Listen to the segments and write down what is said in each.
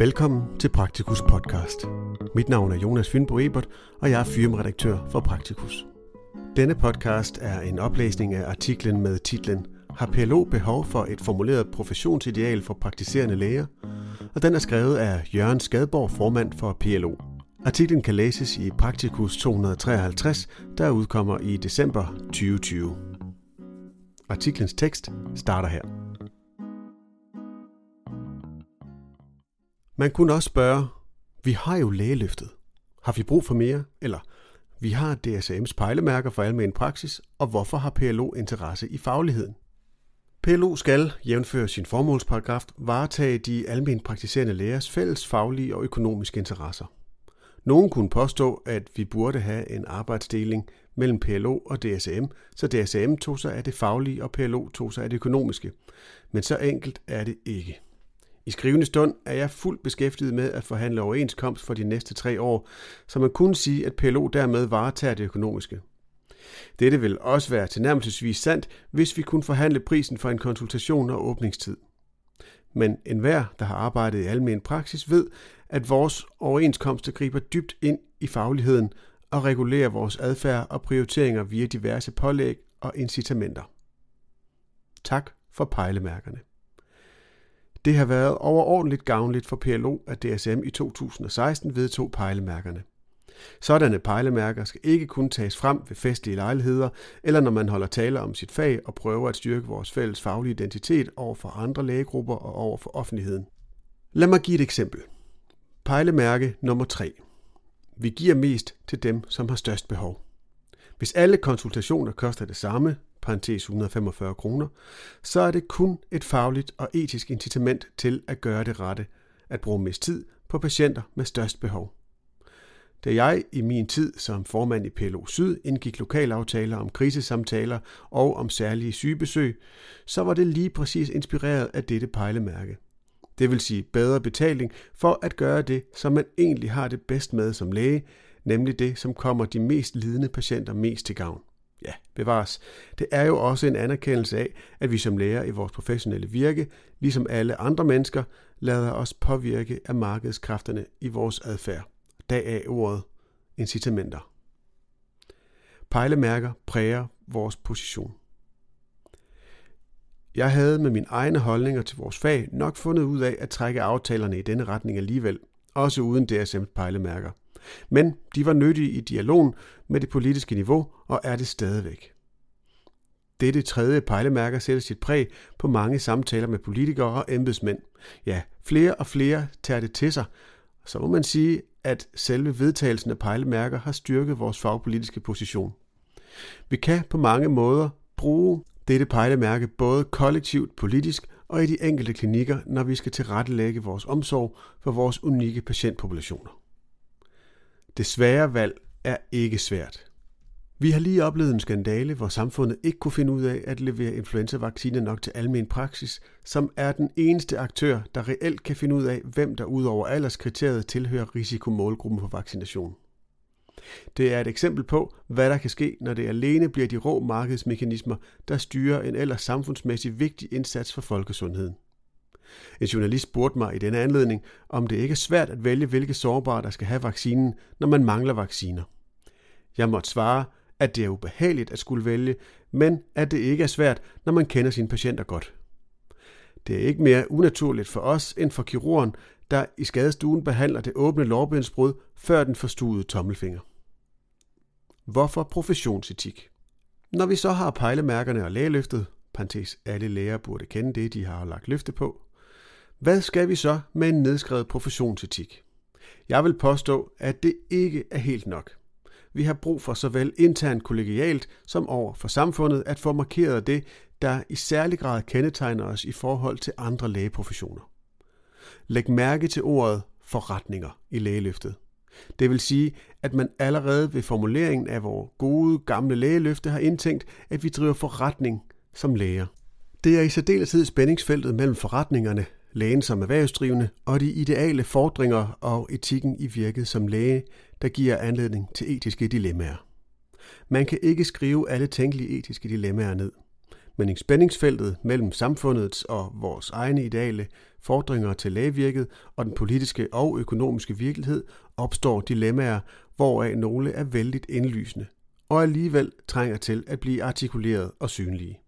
Velkommen til Praktikus podcast. Mit navn er Jonas Fynbo Ebert, og jeg er firmaredaktør for Praktikus. Denne podcast er en oplæsning af artiklen med titlen Har PLO behov for et formuleret professionsideal for praktiserende læger? Og den er skrevet af Jørgen Skadborg, formand for PLO. Artiklen kan læses i Praktikus 253, der udkommer i december 2020. Artiklens tekst starter her. Man kunne også spørge, vi har jo lægeløftet. Har vi brug for mere? Eller, vi har DSM's pejlemærker for almen praksis, og hvorfor har PLO interesse i fagligheden? PLO skal, jævnføre sin formålsparagraf, varetage de almen praktiserende lægers fælles faglige og økonomiske interesser. Nogen kunne påstå, at vi burde have en arbejdsdeling mellem PLO og DSM, så DSM tog sig af det faglige, og PLO tog sig af det økonomiske. Men så enkelt er det ikke. I skrivende stund er jeg fuldt beskæftiget med at forhandle overenskomst for de næste tre år, så man kunne sige, at PLO dermed varetager det økonomiske. Dette vil også være tilnærmelsesvis sandt, hvis vi kunne forhandle prisen for en konsultation og åbningstid. Men enhver, der har arbejdet i almen praksis, ved, at vores overenskomster griber dybt ind i fagligheden og regulerer vores adfærd og prioriteringer via diverse pålæg og incitamenter. Tak for pejlemærkerne. Det har været overordentligt gavnligt for PLO, at DSM i 2016 vedtog pejlemærkerne. Sådanne pejlemærker skal ikke kun tages frem ved festlige lejligheder, eller når man holder tale om sit fag og prøver at styrke vores fælles faglige identitet over for andre lægegrupper og over for offentligheden. Lad mig give et eksempel. Pejlemærke nummer 3. Vi giver mest til dem, som har størst behov. Hvis alle konsultationer koster det samme, parentes 145 kroner, så er det kun et fagligt og etisk incitament til at gøre det rette, at bruge mest tid på patienter med størst behov. Da jeg i min tid som formand i PLO Syd indgik lokalaftaler om krisesamtaler og om særlige sygebesøg, så var det lige præcis inspireret af dette pejlemærke. Det vil sige bedre betaling for at gøre det, som man egentlig har det bedst med som læge, nemlig det, som kommer de mest lidende patienter mest til gavn. Ja, bevares. Det er jo også en anerkendelse af, at vi som læger i vores professionelle virke, ligesom alle andre mennesker, lader os påvirke af markedskræfterne i vores adfærd. af ordet incitamenter. Pejlemærker præger vores position. Jeg havde med mine egne holdninger til vores fag nok fundet ud af at trække aftalerne i denne retning alligevel, også uden DSM's pejlemærker. Men de var nyttige i dialogen med det politiske niveau og er det stadigvæk. Dette tredje pejlemærke sætter sit præg på mange samtaler med politikere og embedsmænd. Ja, flere og flere tager det til sig. Så må man sige, at selve vedtagelsen af pejlemærker har styrket vores fagpolitiske position. Vi kan på mange måder bruge dette pejlemærke både kollektivt politisk og i de enkelte klinikker, når vi skal tilrettelægge vores omsorg for vores unikke patientpopulationer. Det svære valg er ikke svært. Vi har lige oplevet en skandale, hvor samfundet ikke kunne finde ud af at levere influenzavacciner nok til almen praksis, som er den eneste aktør, der reelt kan finde ud af, hvem der ud over alderskriteriet tilhører risikomålgruppen for vaccination. Det er et eksempel på, hvad der kan ske, når det alene bliver de rå markedsmekanismer, der styrer en ellers samfundsmæssig vigtig indsats for folkesundheden. En journalist spurgte mig i denne anledning, om det ikke er svært at vælge, hvilke sårbare der skal have vaccinen, når man mangler vacciner. Jeg måtte svare, at det er ubehageligt at skulle vælge, men at det ikke er svært, når man kender sine patienter godt. Det er ikke mere unaturligt for os end for kirurgen, der i skadestuen behandler det åbne lårbensbrud før den forstuede tommelfinger. Hvorfor professionsetik? Når vi så har pejlemærkerne og lægeløftet, parentes alle læger burde kende det, de har lagt løfte på, hvad skal vi så med en nedskrevet professionsetik? Jeg vil påstå, at det ikke er helt nok. Vi har brug for såvel internt kollegialt som over for samfundet at få markeret det, der i særlig grad kendetegner os i forhold til andre lægeprofessioner. Læg mærke til ordet forretninger i lægeløftet. Det vil sige, at man allerede ved formuleringen af vores gode gamle lægeløfte har indtænkt, at vi driver forretning som læger. Det er i særdeleshed spændingsfeltet mellem forretningerne, lægen som erhvervsdrivende og de ideale fordringer og etikken i virket som læge, der giver anledning til etiske dilemmaer. Man kan ikke skrive alle tænkelige etiske dilemmaer ned, men i spændingsfeltet mellem samfundets og vores egne ideale fordringer til lægevirket og den politiske og økonomiske virkelighed opstår dilemmaer, hvoraf nogle er vældigt indlysende, og alligevel trænger til at blive artikuleret og synlige.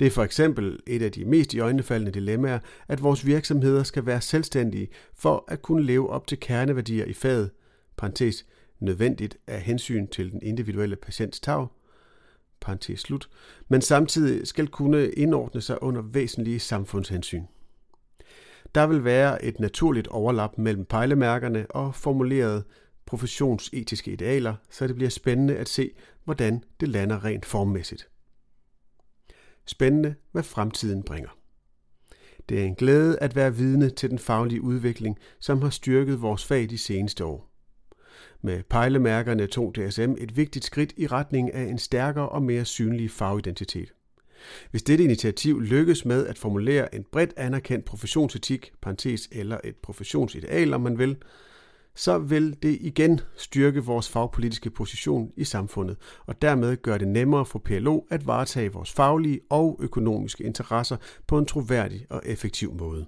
Det er for eksempel et af de mest iøjnefaldende dilemmaer, at vores virksomheder skal være selvstændige for at kunne leve op til kerneværdier i faget, parentes, nødvendigt af hensyn til den individuelle patients tag, parentes slut, men samtidig skal kunne indordne sig under væsentlige samfundshensyn. Der vil være et naturligt overlap mellem pejlemærkerne og formulerede professionsetiske idealer, så det bliver spændende at se, hvordan det lander rent formmæssigt. Spændende, hvad fremtiden bringer. Det er en glæde at være vidne til den faglige udvikling, som har styrket vores fag de seneste år. Med pejlemærkerne tog DSM et vigtigt skridt i retning af en stærkere og mere synlig fagidentitet. Hvis dette initiativ lykkes med at formulere en bredt anerkendt professionsetik, parentes eller et professionsideal, om man vil, så vil det igen styrke vores fagpolitiske position i samfundet, og dermed gøre det nemmere for PLO at varetage vores faglige og økonomiske interesser på en troværdig og effektiv måde.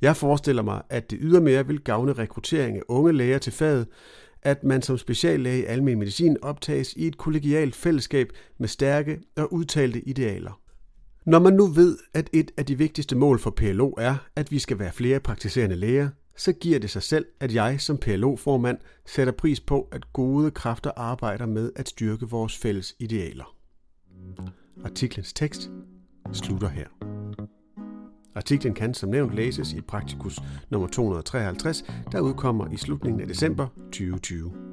Jeg forestiller mig, at det ydermere vil gavne rekruttering af unge læger til faget, at man som speciallæge i almen medicin optages i et kollegialt fællesskab med stærke og udtalte idealer. Når man nu ved, at et af de vigtigste mål for PLO er, at vi skal være flere praktiserende læger, så giver det sig selv, at jeg som PLO-formand sætter pris på, at gode kræfter arbejder med at styrke vores fælles idealer. Artiklens tekst slutter her. Artiklen kan som nævnt læses i Praktikus nummer 253, der udkommer i slutningen af december 2020.